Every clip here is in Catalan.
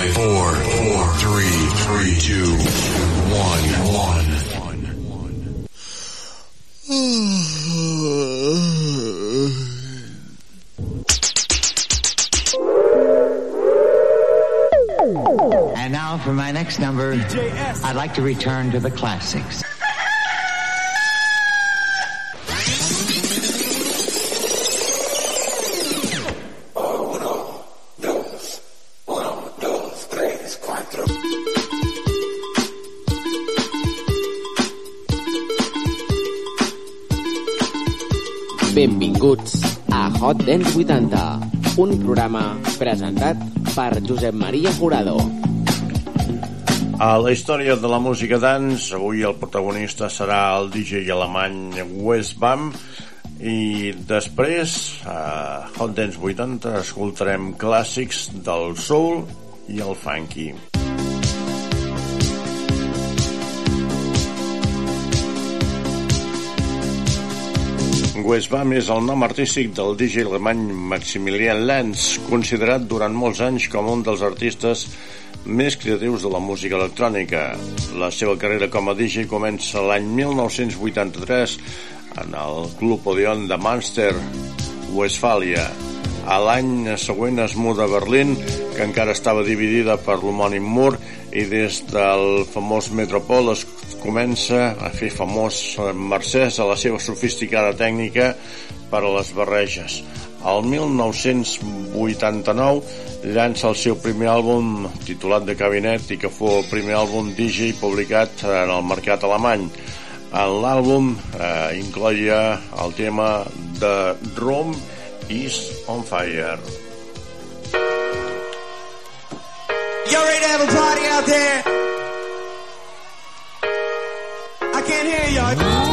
Five, four, four, three, three, two, one, one. And now for my next number, I'd like to return to the classics. Hot Dance 80, un programa presentat per Josep Maria Jurado. A la història de la música dance, avui el protagonista serà el DJ alemany Wes Bam i després, a Hot Dance 80, escoltarem clàssics del soul i el funky. Wes Bam és el nom artístic del DJ alemany Maximilian Lenz, considerat durant molts anys com un dels artistes més creatius de la música electrònica. La seva carrera com a DJ comença l'any 1983 en el Club Odeon de Münster, Westfàlia. A l'any següent es muda a Berlín, que encara estava dividida per l'homònim mur, i des del famós Metropol es comença a fer famós mercès a la seva sofisticada tècnica per a les barreges. El 1989 llança el seu primer àlbum titulat de cabinet i que fou el primer àlbum DJ publicat en el mercat alemany. En l'àlbum eh, incloia el tema de Room is on Fire. You ready to have a party out there? I can't hear y'all.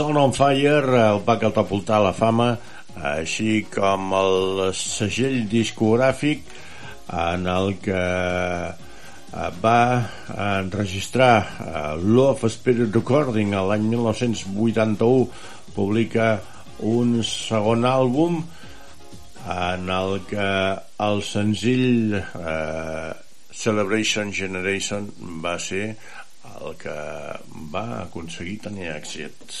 Is on fire el va catapultar a la fama així com el segell discogràfic en el que eh, va enregistrar eh, Love Spirit Recording l'any 1981 publica un segon àlbum en el que el senzill eh, Celebration Generation va ser el que va aconseguir tenir èxit.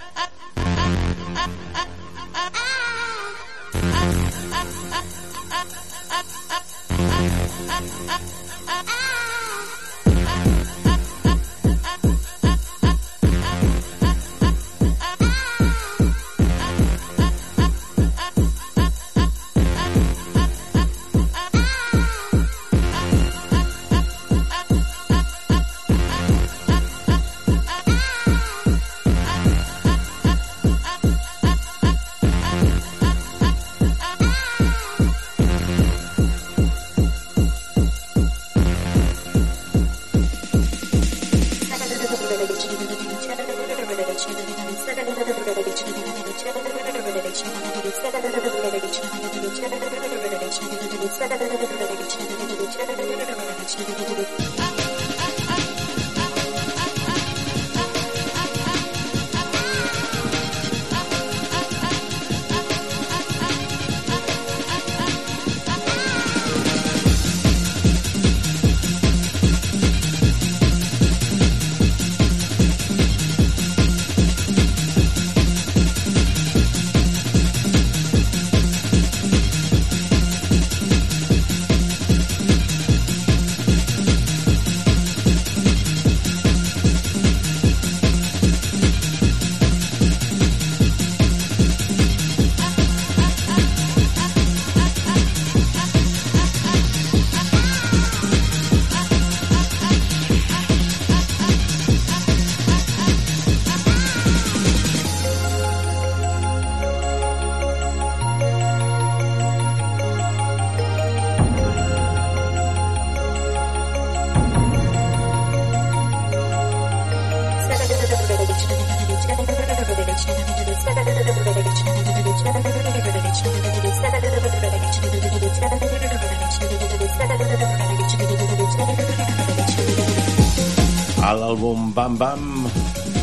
Bam Bam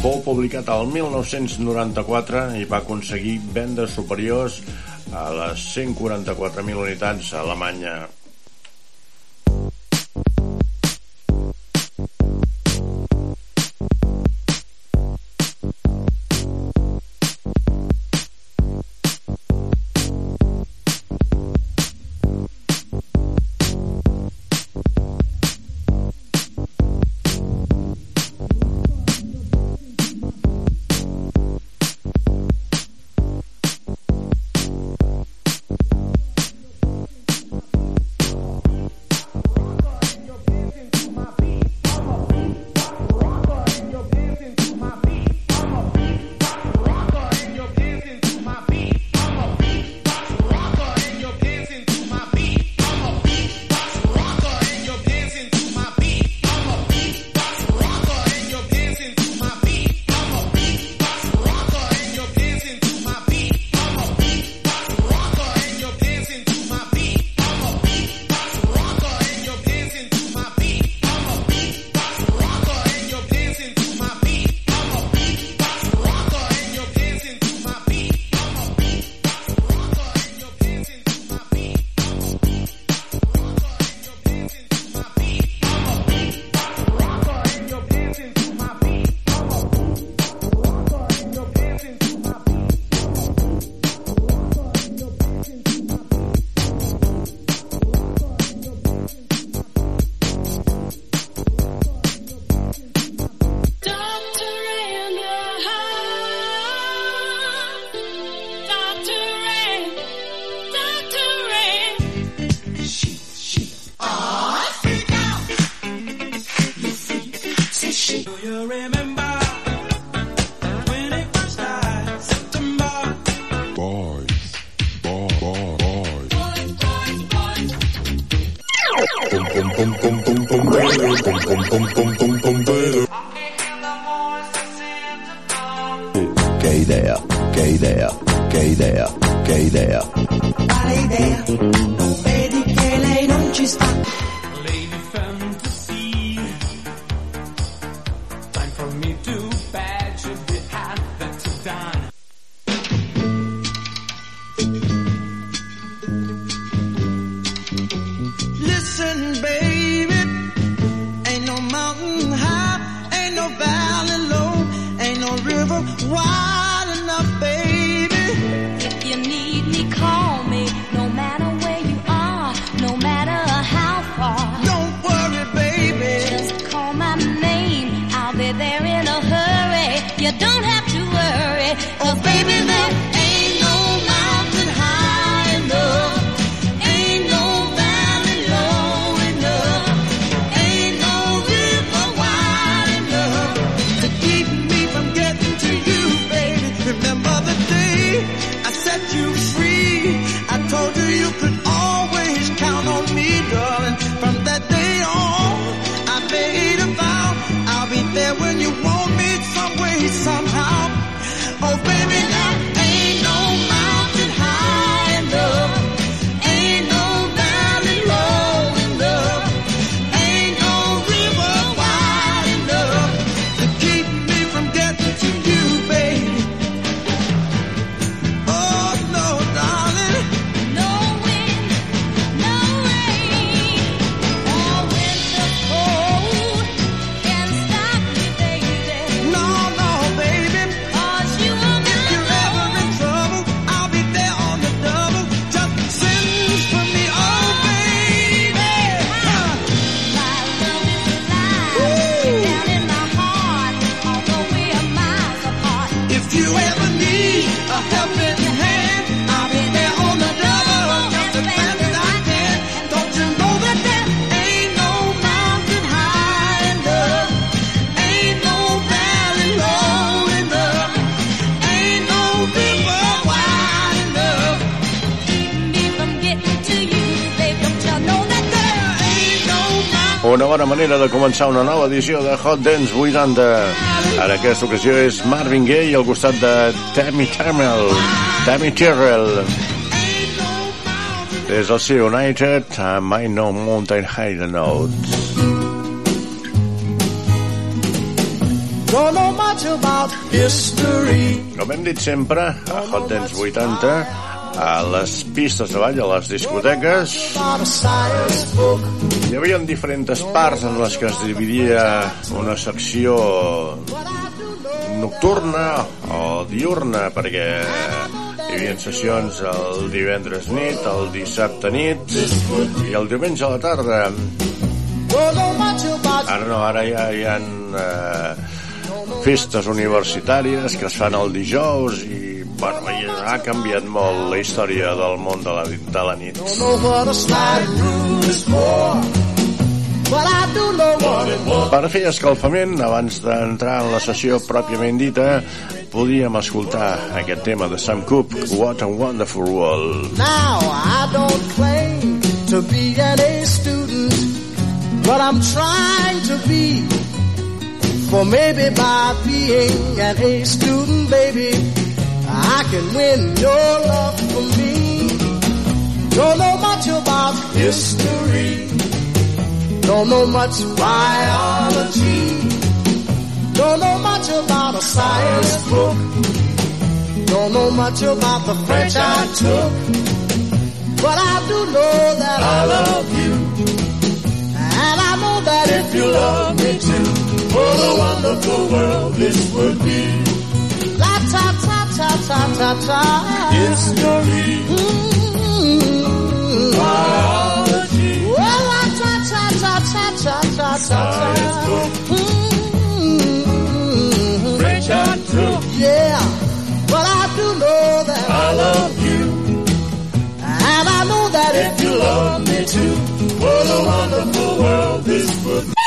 fou publicat el 1994 i va aconseguir vendes superiors a les 144.000 unitats a Alemanya. The day I set you free. I told you you could always bona manera de començar una nova edició de Hot Dance 80. En aquesta ocasió és Marvin Gaye al costat de Tammy Terrell. Tammy Terrell. Des del seu United amb I Know Mountain High Notes. Don't know much about history. Com hem dit sempre, a Hot Dance 80, a les pistes de ball, a les discoteques, hi havia diferents parts en les que es dividia una secció nocturna o diurna, perquè hi havia sessions el divendres nit, el dissabte nit i el diumenge a la tarda. Ara no, ara ja hi ha eh, festes universitàries que es fan el dijous i bueno, ha canviat molt la història del món de la, de la nit. Per fer escalfament, abans d'entrar en la sessió pròpiament dita, podíem escoltar aquest tema de Sam Cooke, What a Wonderful World. Now, I don't claim to be an A student, but I'm trying to be. For maybe by being an A student, baby, I can win your love for me. Don't know much about history. Don't know much biology. Don't know much about a science book. Don't know much about the French I took. But I do know that I love you. And I know that if you love me too, what a wonderful world this would be. La ta ta ta ta ta ta. History. Mm-hmm. Biology. Well, la ta ta ta ta ta ta ta ta. Mm-hmm. Took. Yeah. But I do know that I love you. And I know that if you love me too, what a wonderful world this would be.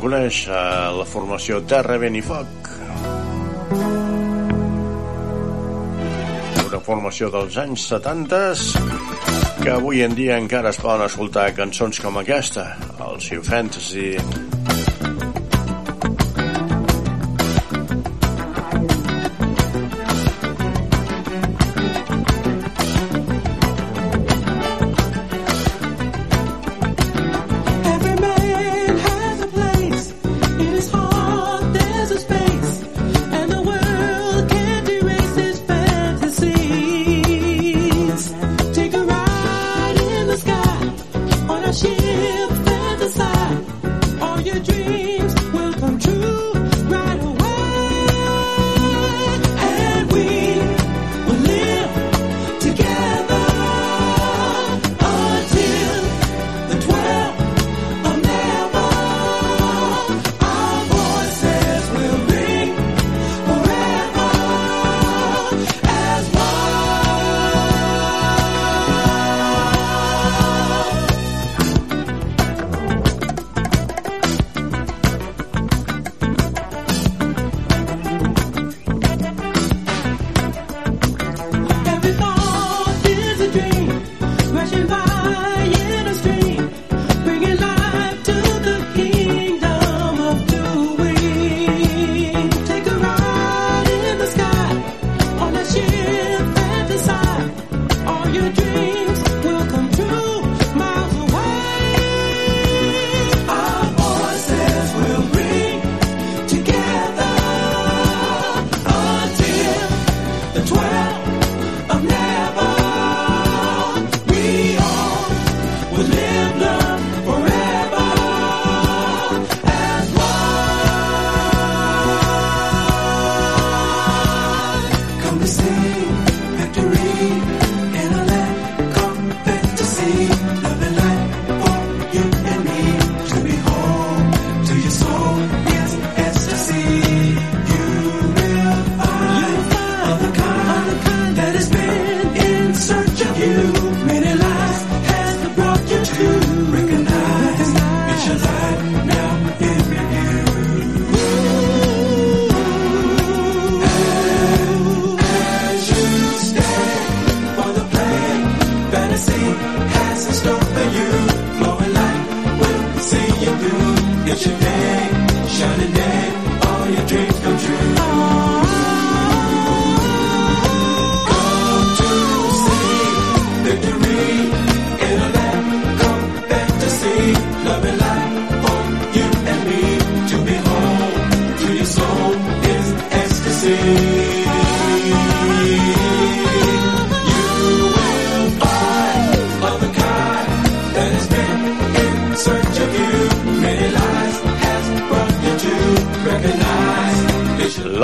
vam conèixer eh, la formació Terra, Vent i Foc. Una formació dels anys 70 que avui en dia encara es poden escoltar cançons com aquesta, el Sea Fantasy,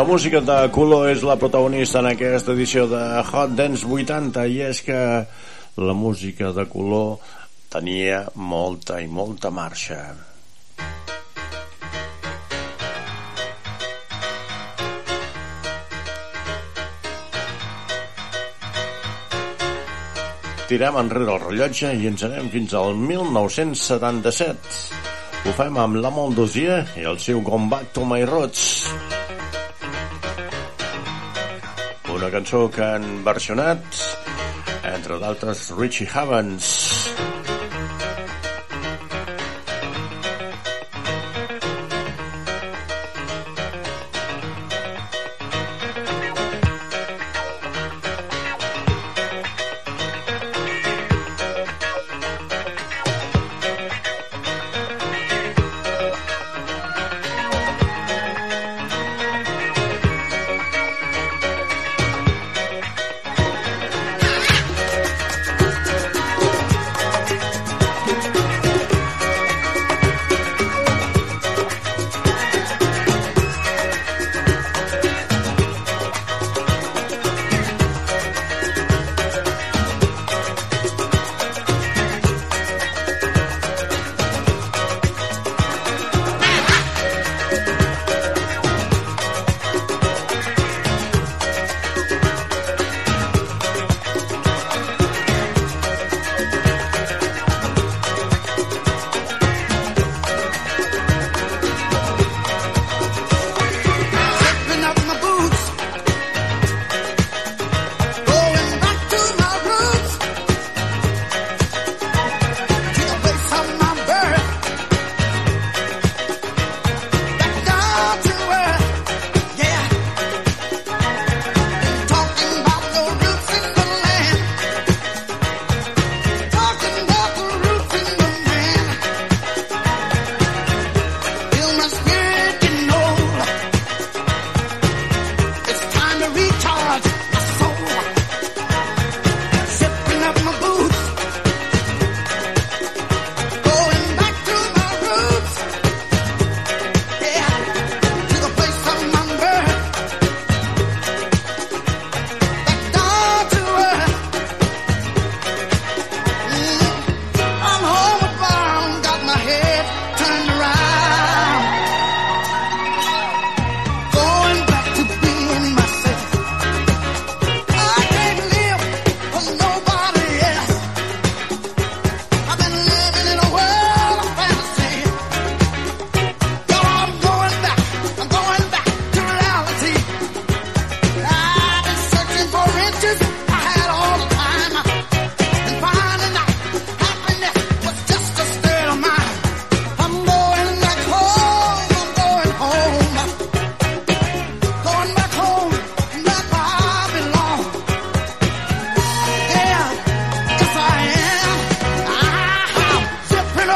música de color és la protagonista en aquesta edició de Hot Dance 80 i és que la música de color tenia molta i molta marxa. Tirem enrere el rellotge i ens anem fins al 1977. Ho fem amb la Moldosier i el seu Gone Back to My Roots. la cançó que han versionat, entre d'altres, Richie Havens.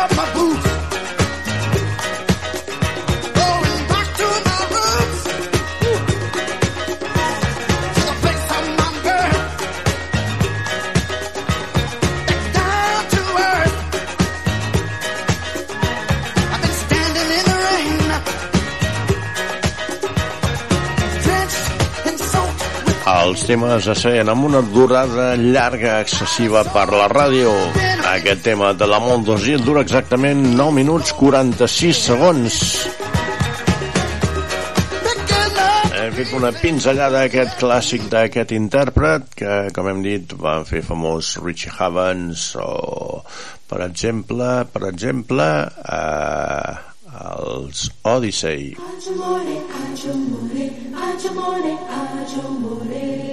up my boots. temes a ser amb una durada llarga excessiva per la ràdio. Aquest tema de la Mont dura exactament 9 minuts 46 segons. Hem fet una pinzellada a aquest clàssic d'aquest intèrpret que, com hem dit, van fer famós Richie Havens o, per exemple, per exemple, eh, els Odyssey. Ajumore, ajumore, ajumore, ajumore.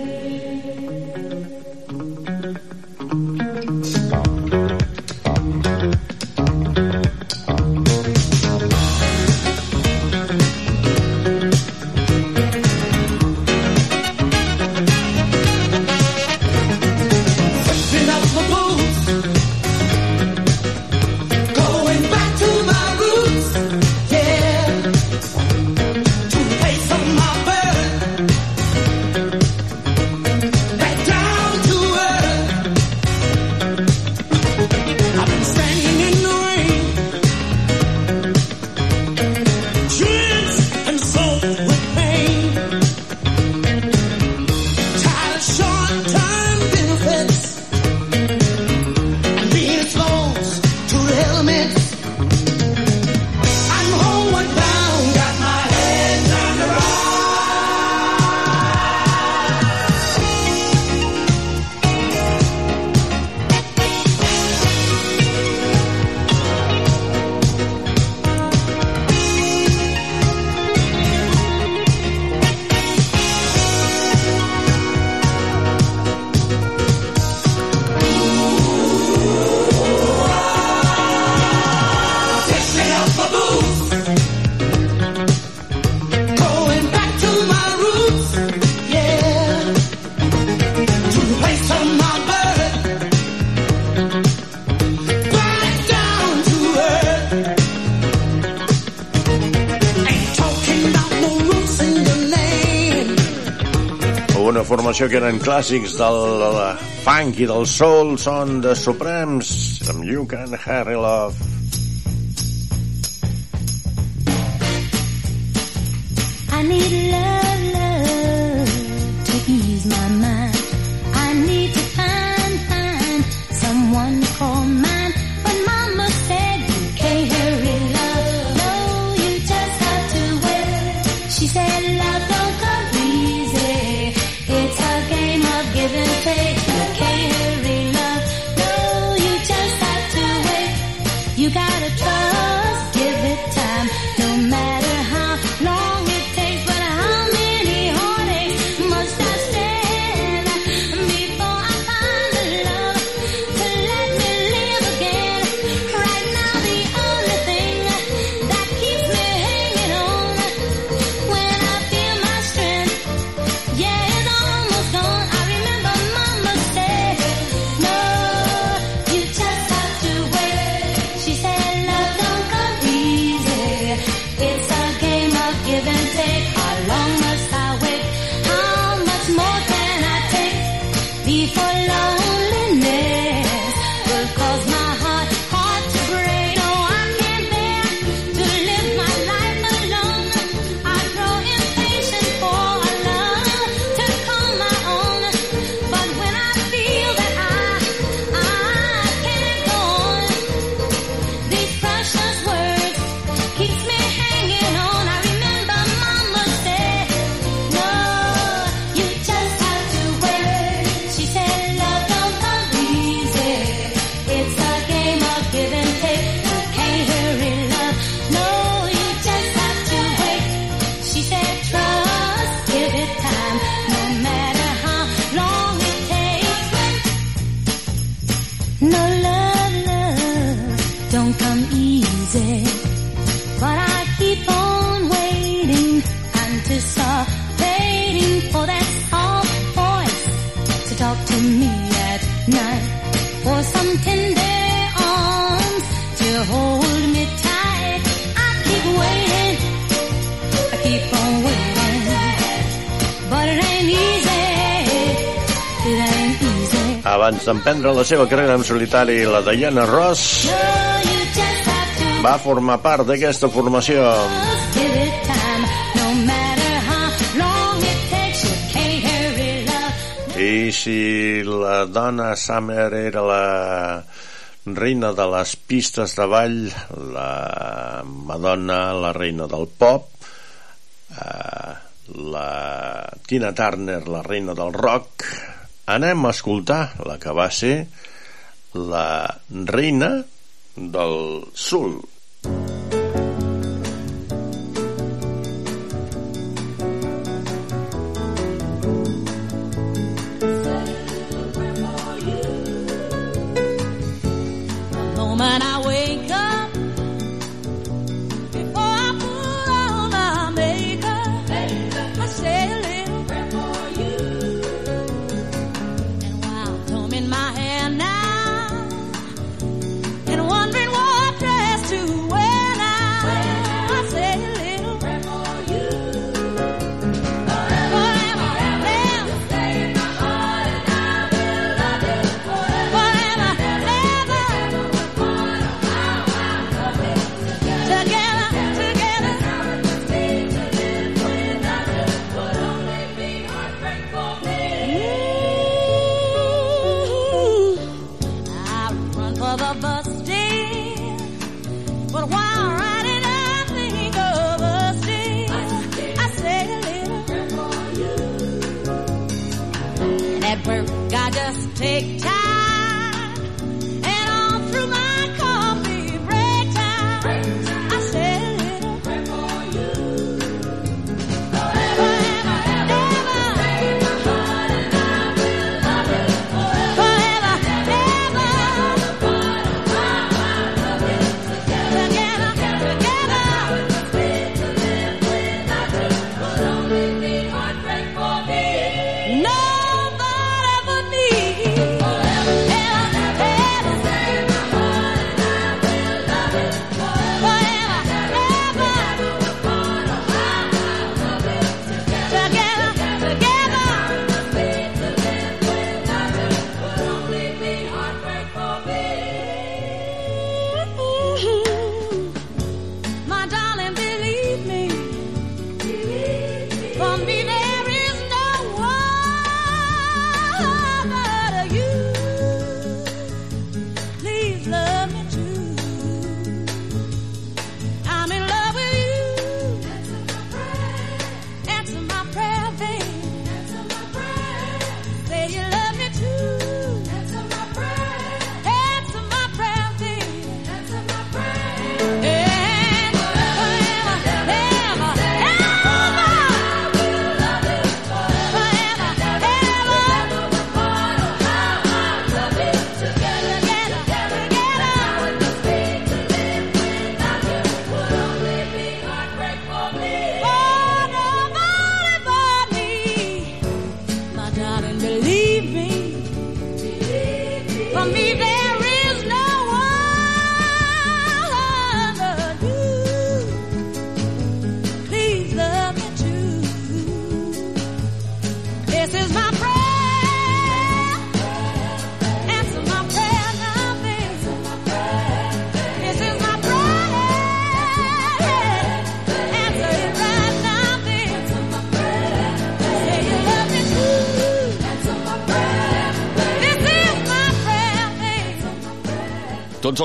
això que eren clàssics del, del funk i del soul són de Supremes amb You Can Harry Love. I need emprendre la seva carrera en solitari la Diana Ross va formar part d'aquesta formació. I si la dona Summer era la reina de les pistes de ball, la Madonna, la reina del pop, eh, la Tina Turner, la reina del rock, anem a escoltar la que va ser la reina del Sul.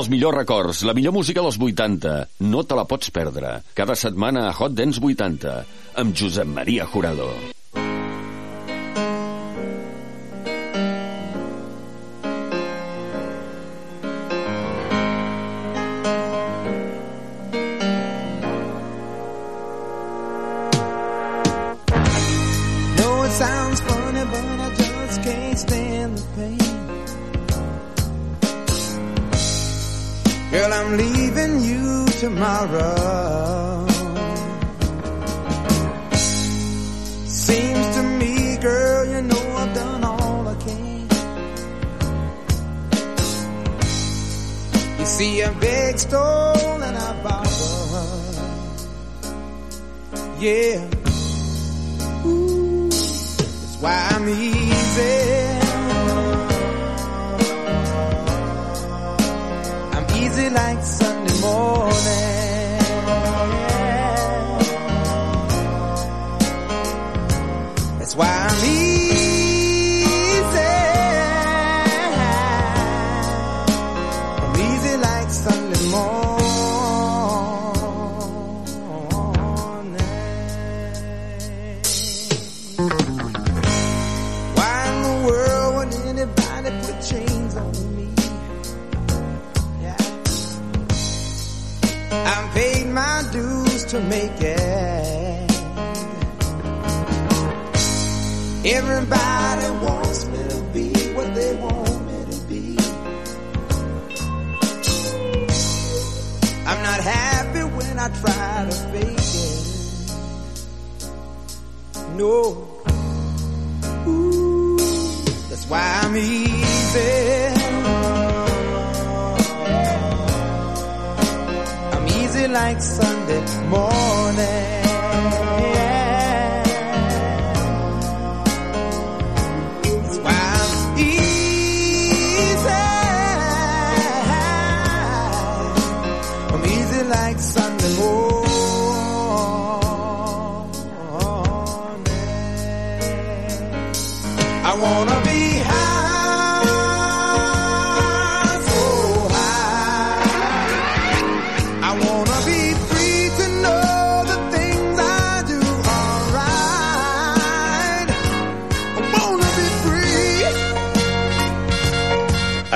els millors records, la millor música dels 80. No te la pots perdre. Cada setmana a Hot Dance 80, amb Josep Maria Jurador.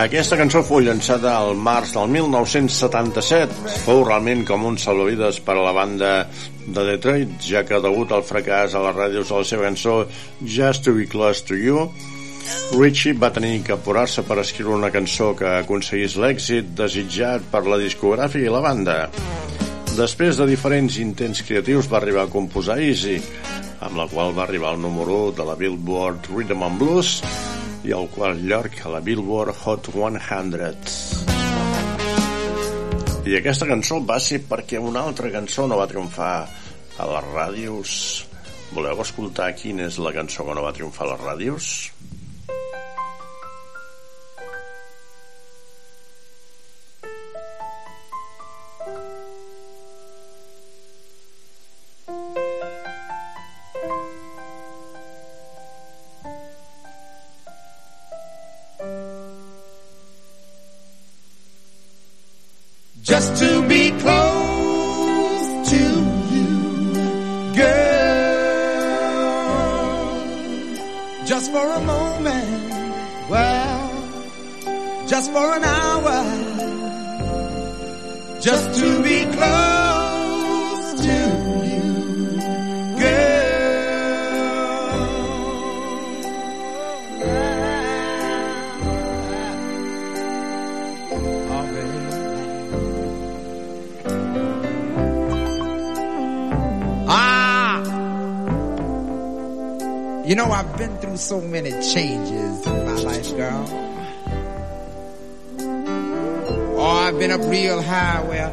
Aquesta cançó fou llançada al març del 1977. Fou realment com un salvavides per a la banda de Detroit, ja que degut al fracàs a les ràdios de la seva cançó Just to be close to you, Richie va tenir que apurar-se per escriure una cançó que aconseguís l'èxit desitjat per la discogràfica i la banda. Després de diferents intents creatius va arribar a composar Easy, amb la qual va arribar al número 1 de la Billboard Rhythm and Blues i al quart lloc a la Billboard Hot 100. I aquesta cançó va ser perquè una altra cançó no va triomfar a les ràdios. Voleu escoltar quina és la cançó que no va triomfar a les ràdios? Just for an hour, just to be close to you, girl. Oh, baby. Ah! You know, I've been through so many changes in my life, girl. I've been up real high where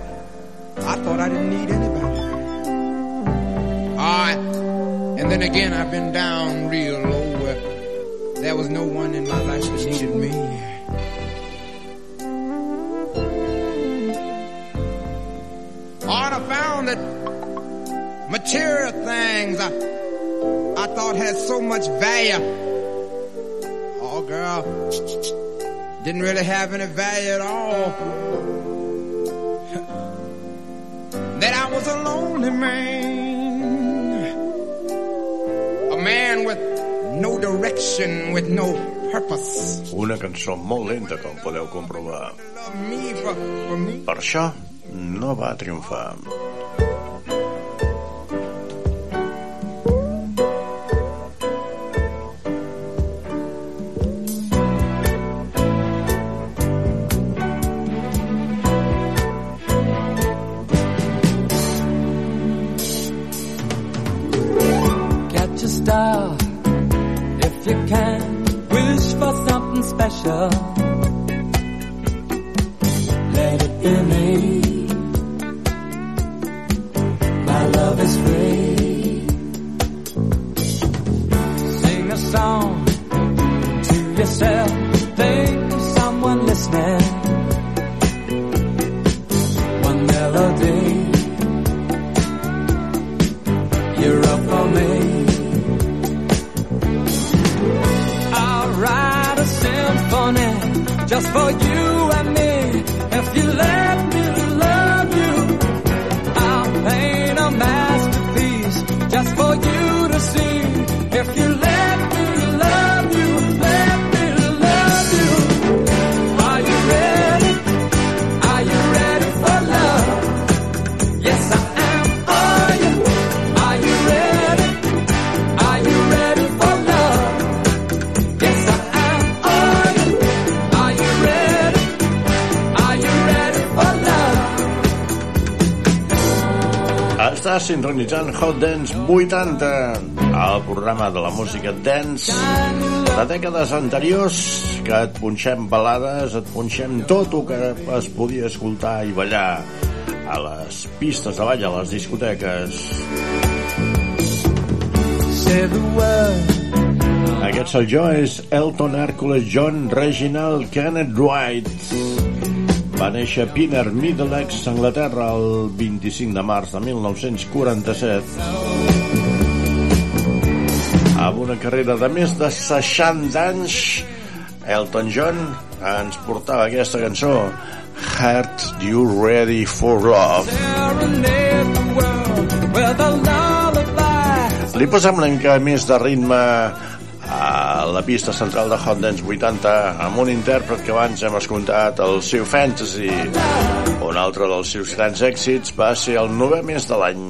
I thought I didn't need anybody. Ah, and then again, I've been down real low where there was no one in my life that needed me. And I found that material things I, I thought had so much value. Oh, girl, didn't really have any value at all. Lonely man, a man with no direction, with no purpose. Una cançó molt lenta, com podeu comprovar. Per això no va triomfar. Song to yourself. Think someone listening. Sintonitzant Hot Dance 80, el programa de la música dance de dècades anteriors, que et punxem balades, et punxem tot el que es podia escoltar i ballar a les pistes de ball, a les discoteques. Aquest sol jo és Elton Hercules John Reginald Kenneth Wright. Va néixer Pinner, Middlesex, Anglaterra, el 25 de març de 1947. Amb una carrera de més de 60 anys, Elton John ens portava aquesta cançó Heart You Ready for Love. Li posem una mica més de ritme a la pista central de Hot Dance 80 amb un intèrpret que abans hem escoltat el seu Fantasy. Un altre dels seus grans èxits va ser el novè mes de l'any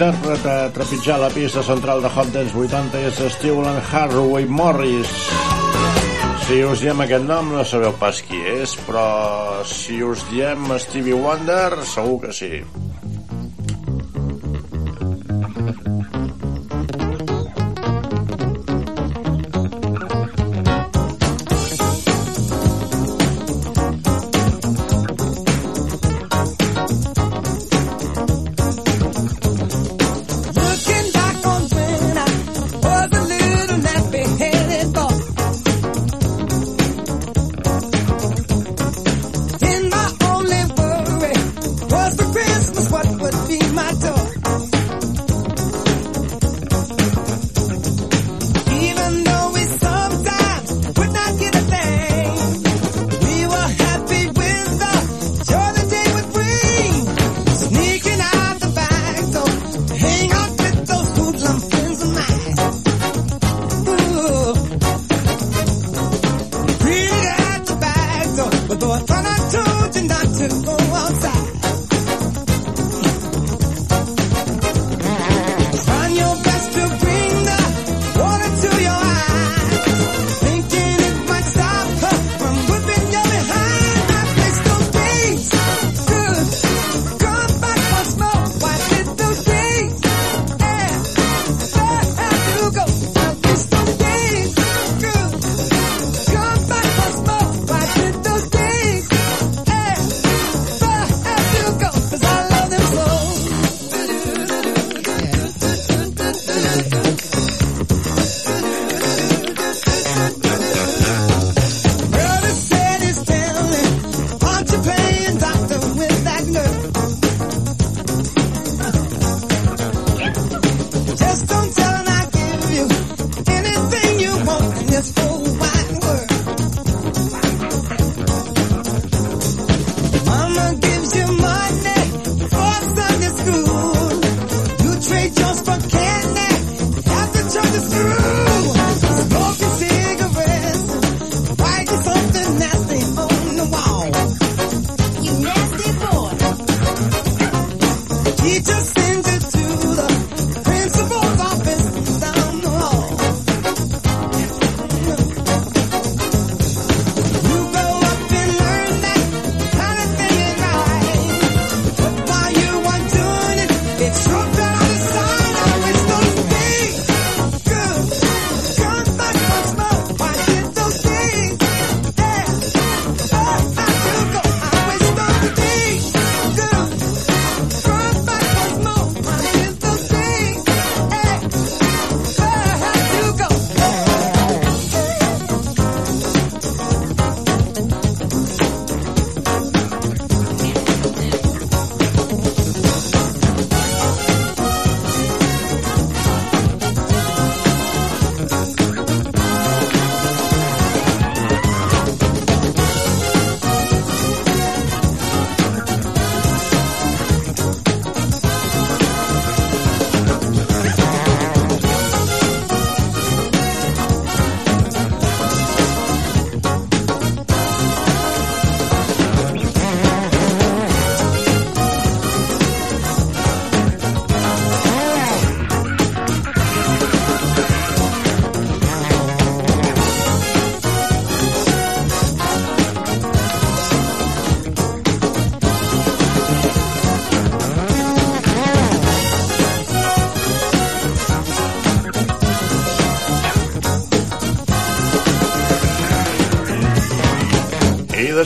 intèrpret a trepitjar la pista central de Hot Dance 80 és Steven Harroway Morris. Si us diem aquest nom no sabeu pas qui és, però si us diem Stevie Wonder, segur que sí.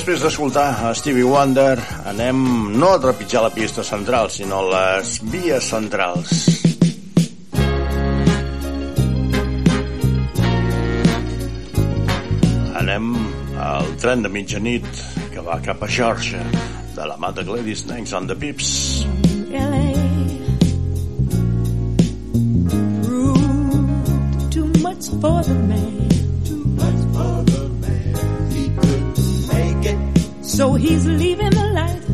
Després d'escoltar a Stevie Wonder, anem no a trepitjar la pista central, sinó les vies centrals. Anem al tren de mitjanit que va cap a Georgia, de la mà de Gladys Knights on the Pips. LA. Too much for the man. He's leaving the life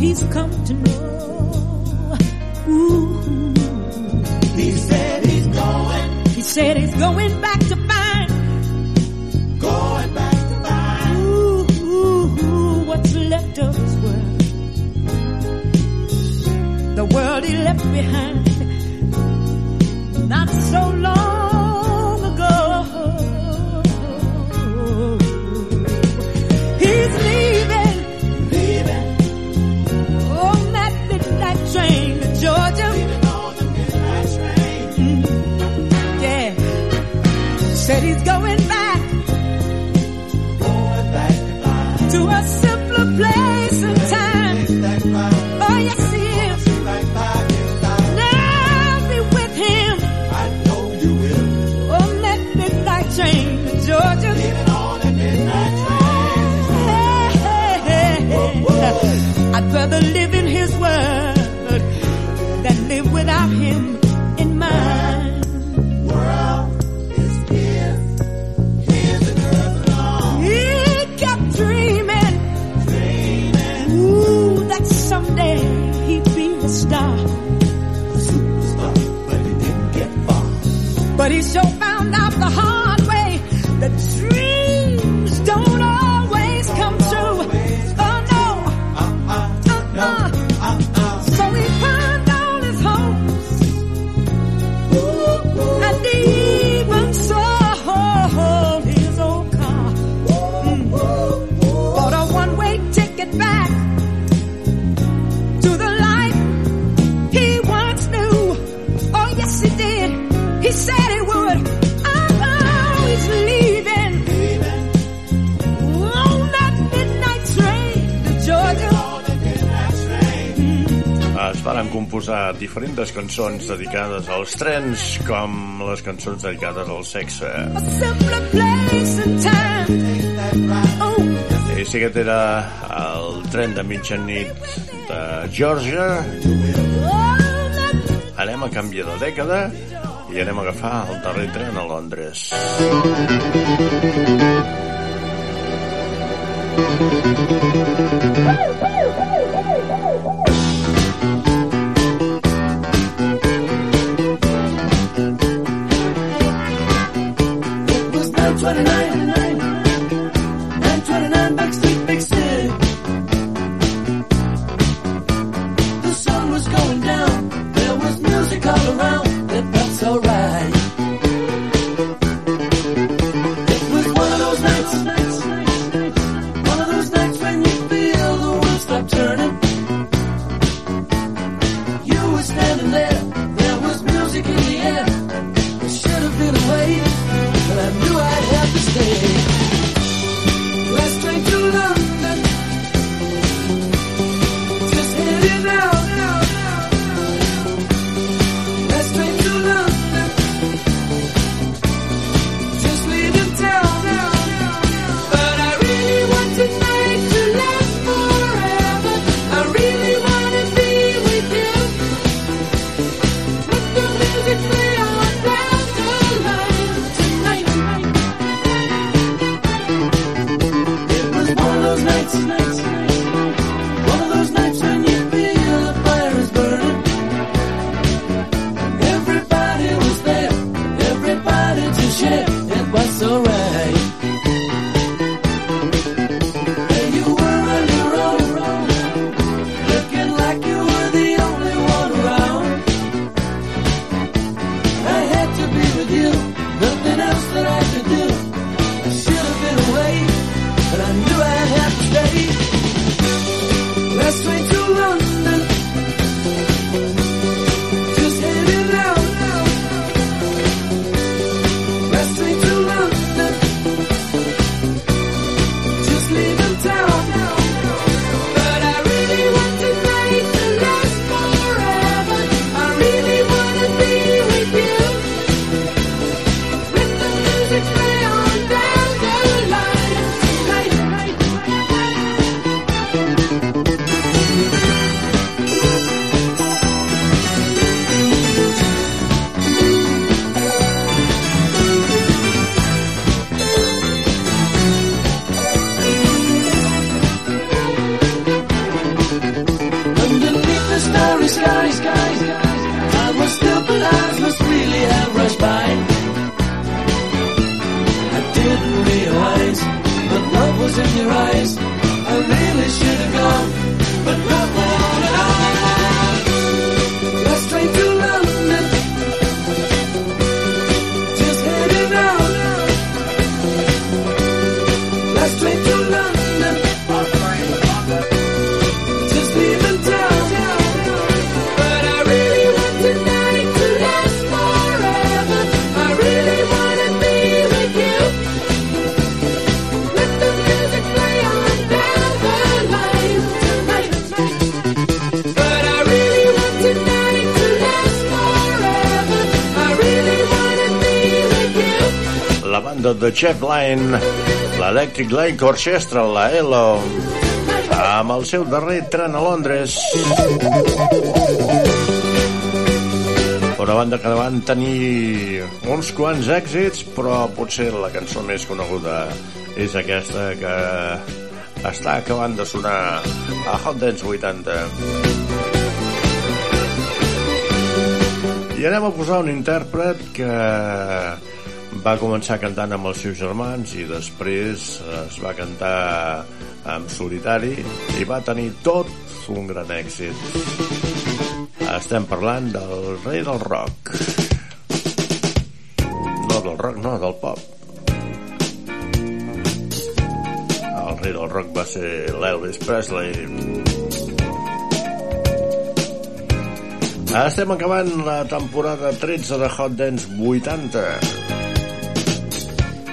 he's come to know. Ooh. He said he's going. He said he's going back to find. Going back to find. Ooh, ooh, ooh, what's left of his world. The world he left behind. Not so long stop him. Varen composar diferents cançons dedicades als trens, com les cançons dedicades al sexe. I si aquest era el tren de mitjanit de Georgia, anem a canviar de dècada i anem a agafar el darrer tren a Londres. It was 929, 929, Backstreet Vixen. The sun was going down, there was music all around, and that's alright. de The Chef Line, l'Electric Light Orchestra, la ELO, amb el seu darrer tren a Londres. Una banda que van tenir uns quants èxits, però potser la cançó més coneguda és aquesta que està acabant de sonar a Hot Dance 80. I anem a posar un intèrpret que va començar cantant amb els seus germans i després es va cantar en solitari i va tenir tot un gran èxit. Estem parlant del rei del rock. No del rock, no, del pop. El rei del rock va ser l'Elvis Presley. Estem acabant la temporada 13 de Hot Dance 80.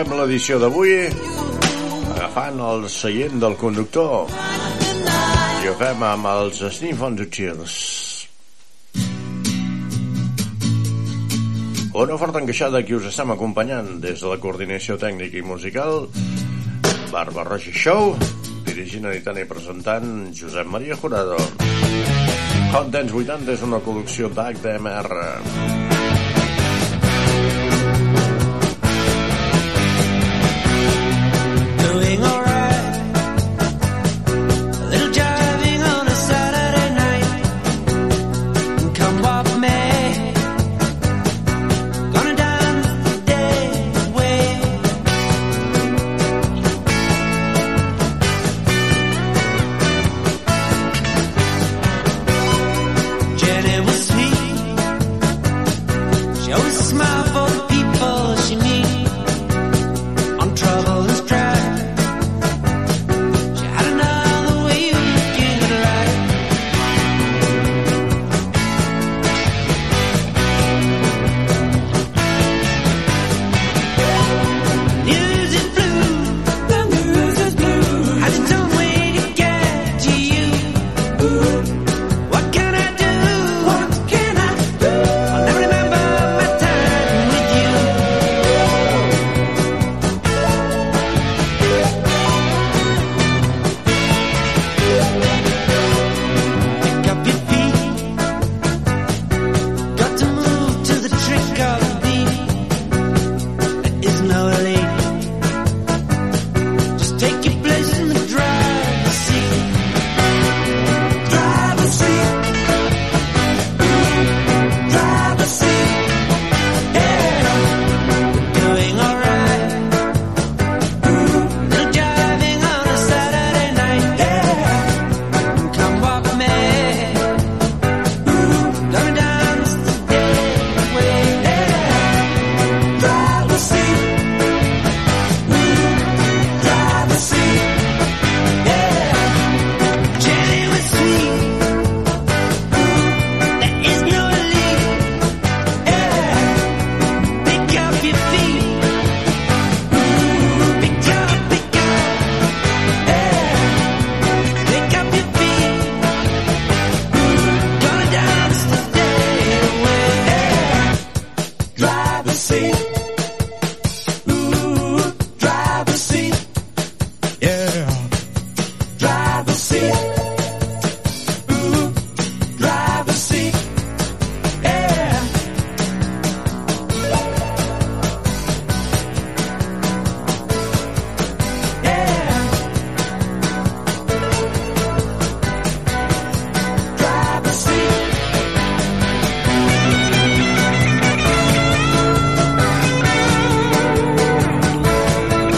acabem l'edició d'avui agafant el seient del conductor. I ho fem amb els Sniff on the Cheers. Una forta encaixada que us estem acompanyant des de la coordinació tècnica i musical Barba Roja Show dirigint, editant i presentant Josep Maria Jurado. Hot Dance 80 és una col·lecció d'HDMR